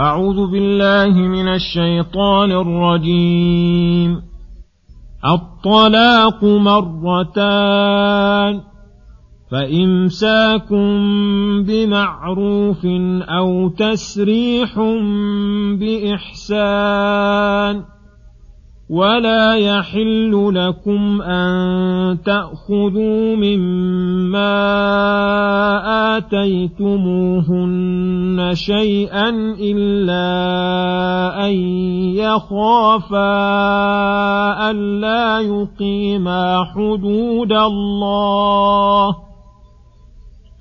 أعوذ بالله من الشيطان الرجيم. الطلاق مرتان فإمساك بمعروف أو تسريح بإحسان. ولا يحل لكم أن تأخذوا مما آتيتموهن شيئا إلا أن يخافا ألا يقيما حدود الله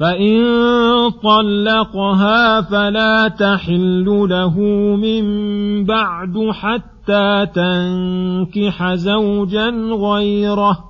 فإن طلقها فلا تحل له من بعد حتى تنكح زوجا غيره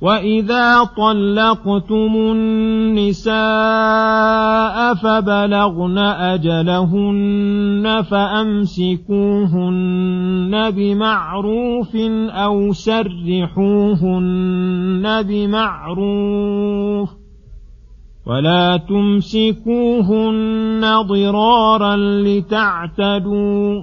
واذا طلقتم النساء فبلغن اجلهن فامسكوهن بمعروف أو سرحوهن بمعروف ولا تمسكوهن ضرارا لتعتدوا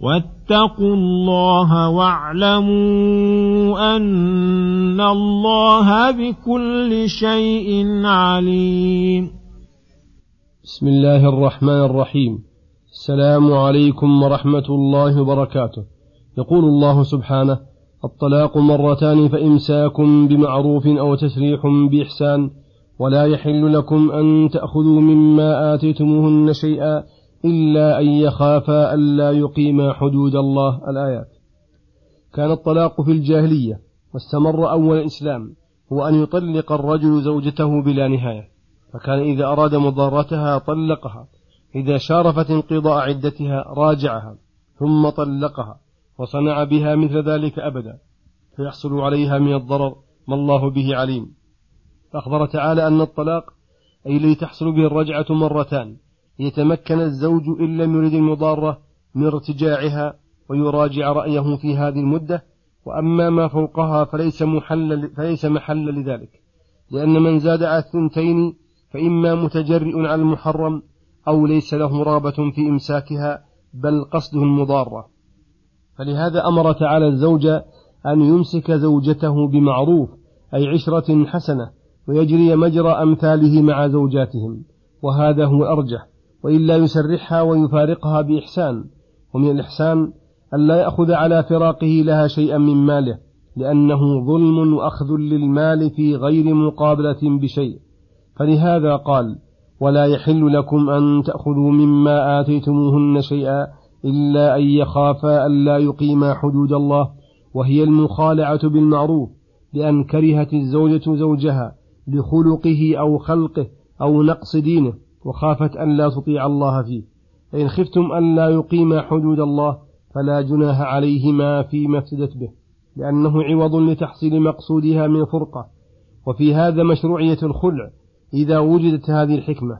واتقوا الله واعلموا أن الله بكل شيء عليم. بسم الله الرحمن الرحيم. السلام عليكم ورحمة الله وبركاته. يقول الله سبحانه الطلاق مرتان فإمساك بمعروف أو تسريح بإحسان ولا يحل لكم أن تأخذوا مما آتيتموهن شيئا إلا أن يخافا ألا يقيما حدود الله. الآيات. كان الطلاق في الجاهلية واستمر أول الإسلام هو أن يطلق الرجل زوجته بلا نهاية. فكان إذا أراد مضارتها طلقها. إذا شارفت انقضاء عدتها راجعها ثم طلقها وصنع بها مثل ذلك أبدا. فيحصل عليها من الضرر ما الله به عليم. فأخبر تعالى أن الطلاق أي الذي تحصل به الرجعة مرتان. يتمكن الزوج إن لم يرد المضارة من ارتجاعها ويراجع رأيه في هذه المدة وأما ما فوقها فليس, محل فليس محل لذلك. لأن من زاد على الثنتين فإما متجرئ على المحرم أو ليس له رغبة في إمساكها بل قصده المضارة فلهذا أمر تعالى الزوج أن يمسك زوجته بمعروف أي عشرة حسنة ويجري مجرى أمثاله مع زوجاتهم وهذا هو أرجح. وإلا يسرحها ويفارقها بإحسان ومن الإحسان ألا يأخذ على فراقه لها شيئا من ماله لأنه ظلم وأخذ للمال في غير مقابلة بشيء. فلهذا قال ولا يحل لكم أن تأخذوا مما آتيتموهن شيئا إلا أن يخافا ألا يقيما حدود الله وهي المخالعة بالمعروف لأن كرهت الزوجة زوجها لخلقه أو خلقه أو نقص دينه. وخافت أن لا تطيع الله فيه. فإن خفتم أن لا يقيما حدود الله فلا جناح عليهما فيما افتدت به لأنه عوض لتحصيل مقصودها من فرقة. وفي هذا مشروعية الخلع إذا وجدت هذه الحكمة.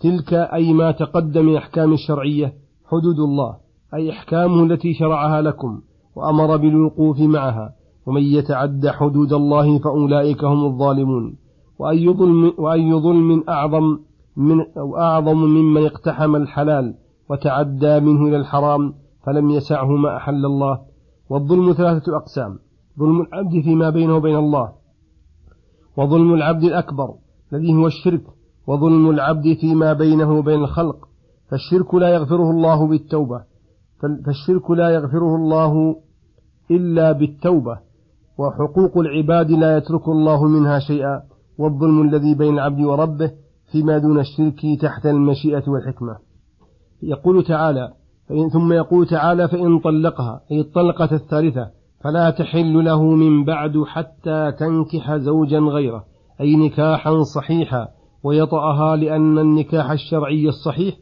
تلك أي ما تقدم من أحكام الشرعية حدود الله أي أحكامه التي شرعها لكم وأمر بالوقوف معها. ومن يتعد حدود الله فأولئك هم الظالمون. وأي ظلم, وأي ظلم أعظم من أو أعظم ممن اقتحم الحلال وتعدى منه إلى الحرام فلم يسعه ما أحل الله. والظلم ثلاثة أقسام. ظلم العبد فيما بينه وبين الله وظلم العبد الأكبر الذي هو الشرك وظلم العبد فيما بينه وبين الخلق. فالشرك لا يغفره الله بالتوبة. فالشرك لا يغفره الله إلا بالتوبة. وحقوق العباد لا يترك الله منها شيئا. والظلم الذي بين العبد وربه فيما دون الشرك تحت المشيئة والحكمة. يقول تعالى فإن ثم يقول تعالى فإن طلقها أي الطلقة الثالثة فلا تحل له من بعد حتى تنكح زوجا غيره أي نكاحا صحيحا ويطأها لأن النكاح الشرعي الصحيح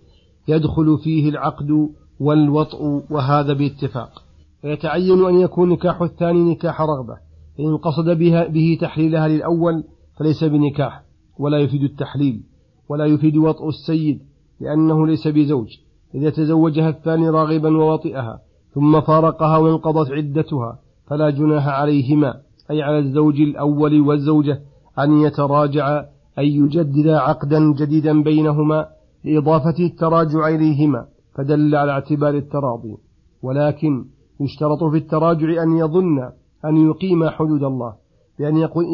يدخل فيه العقد والوطء وهذا باتفاق. فيتعين أن يكون نكاح الثاني نكاح رغبة فإن قصد بها به تحليلها للأول فليس بنكاح ولا يفيد التحليل. ولا يفيد وطء السيد لأنه ليس بزوج إذا تزوجها الثاني راغبا ووطئها ثم فارقها وانقضت عدتها فلا جناح عليهما أي على الزوج الأول والزوجة أن يتراجع أن يجدد عقدا جديدا بينهما لإضافة التراجع إليهما فدل على اعتبار التراضي. ولكن يشترط في التراجع أن يظن أن يقيم حدود الله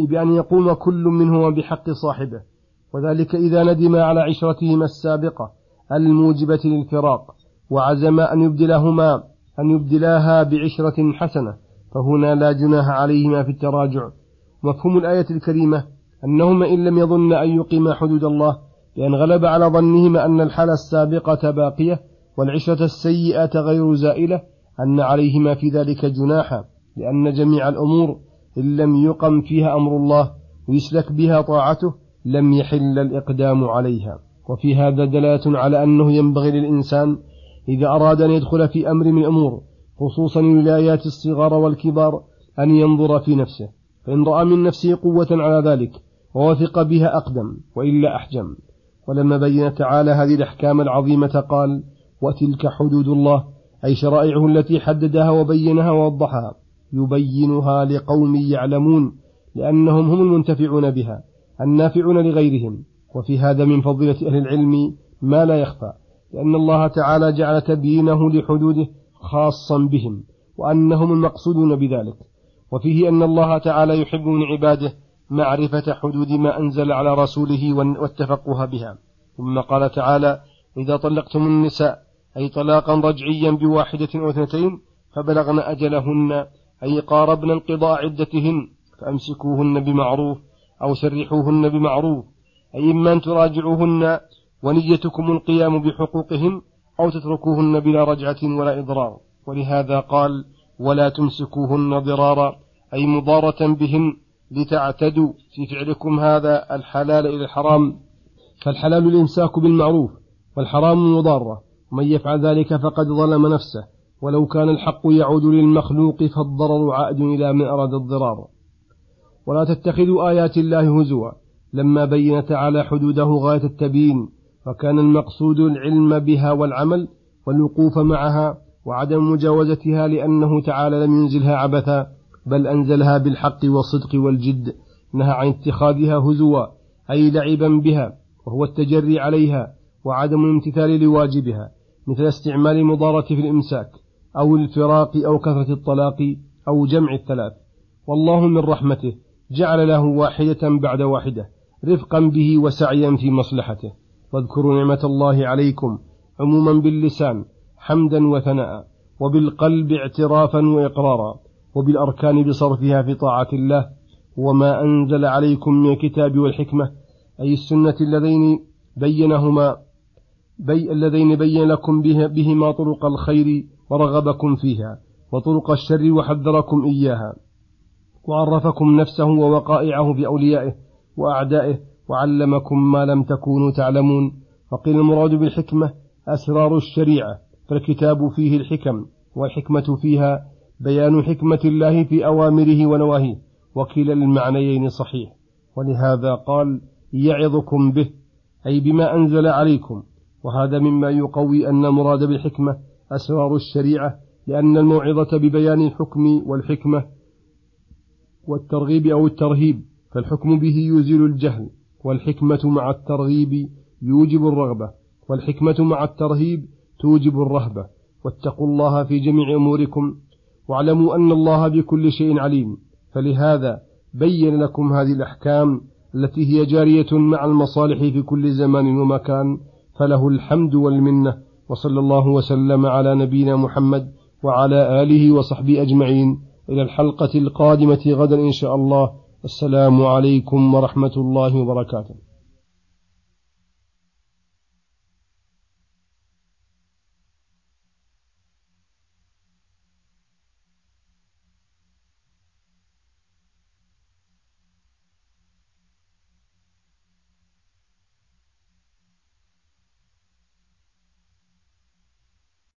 بأن يقوم كل منهما بحق صاحبه. وذلك إذا ندم على عشرتهما السابقة الموجبة للفراق وعزم أن يبدلهما أن يبدلاها بعشرة حسنة فهنا لا جناح عليهما في التراجع. مفهوم الآية الكريمة أنهما إن لم يظن أن يقيما حدود الله لأن غلب على ظنهما أن الحالة السابقة باقية والعشرة السيئة غير زائلة أن عليهما في ذلك جناحا لأن جميع الأمور إن لم يقم فيها أمر الله ويسلك بها طاعته لم يحل الإقدام عليها. وفي هذا دلالة على أنه ينبغي للإنسان إذا أراد أن يدخل في أمر من الأمور خصوصا الولايات الصغار والكبار أن ينظر في نفسه. فإن رأى من نفسه قوة على ذلك ووثق بها أقدم وإلا أحجم. ولما بين تعالى هذه الأحكام العظيمة قال وتلك حدود الله أي شرائعه التي حددها وبينها ووضحها يبينها لقوم يعلمون لأنهم هم المنتفعون بها. النافعون لغيرهم. وفي هذا من فضيلة أهل العلم ما لا يخفى لأن الله تعالى جعل تبيينه لحدوده خاصا بهم وأنهم المقصودون بذلك. وفيه أن الله تعالى يحب من عباده معرفة حدود ما أنزل على رسوله والتفقه بها. ثم قال تعالى إذا طلقتم النساء أي طلاقا رجعيا بواحدة أو اثنتين فبلغن أجلهن أي قاربن انقضاء عدتهن فأمسكوهن بمعروف أو سرحوهن بمعروف أي إما أن تراجعوهن ونيتكم القيام بحقوقهن أو تتركوهن بلا رجعة ولا إضرار. ولهذا قال ولا تمسكوهن ضرارا أي مضارة بهن لتعتدوا في فعلكم هذا الحلال إلى الحرام. فالحلال الإمساك بالمعروف والحرام مضارة. ومن يفعل ذلك فقد ظلم نفسه. ولو كان الحق يعود للمخلوق فالضرر عائد إلى من أراد الضرار. ولا تتخذوا آيات الله هزوا. لما بين تعالى حدوده غاية التبيين فكان المقصود العلم بها والعمل والوقوف معها وعدم مجاوزتها لأنه تعالى لم ينزلها عبثا بل أنزلها بالحق والصدق والجد. نهى عن اتخاذها هزوا أي لعبا بها وهو التجري عليها وعدم الامتثال لواجبها مثل استعمال المضارة في الإمساك أو الفراق أو كثرة الطلاق أو جمع الثلاث. والله من رحمته جعل له واحدة بعد واحدة رفقا به وسعيا في مصلحته. واذكروا نعمة الله عليكم عموما باللسان حمدا وثناء وبالقلب اعترافا وإقرارا وبالأركان بصرفها في طاعة الله. وما أنزل عليكم من الكتاب والحكمة أي السنة اللذين بينهما بي اللذين بين لكم به بهما طرق الخير ورغبكم فيها وطرق الشر وحذركم إياها. وعرفكم نفسه ووقائعه في أوليائه وأعدائه وعلمكم ما لم تكونوا تعلمون. وقيل المراد بالحكمة أسرار الشريعة فالكتاب فيه الحكم والحكمة فيها بيان حكمة الله في أوامره ونواهيه وكلا المعنيين صحيح. ولهذا قال يعظكم به أي بما أنزل عليكم. وهذا مما يقوي أن المراد بالحكمة أسرار الشريعة لأن الموعظة ببيان الحكم والحكمة والترغيب أو الترهيب فالحكم به يزيل الجهل والحكمة مع الترغيب يوجب الرغبة والحكمة مع الترهيب توجب الرهبة. واتقوا الله في جميع أموركم واعلموا أن الله بكل شيء عليم. فلهذا بين لكم هذه الأحكام التي هي جارية مع المصالح في كل زمان ومكان فله الحمد والمنة. وصلى الله وسلم على نبينا محمد وعلى آله وصحبه أجمعين. إلى الحلقة القادمة غدا إن شاء الله. السلام عليكم ورحمة الله وبركاته.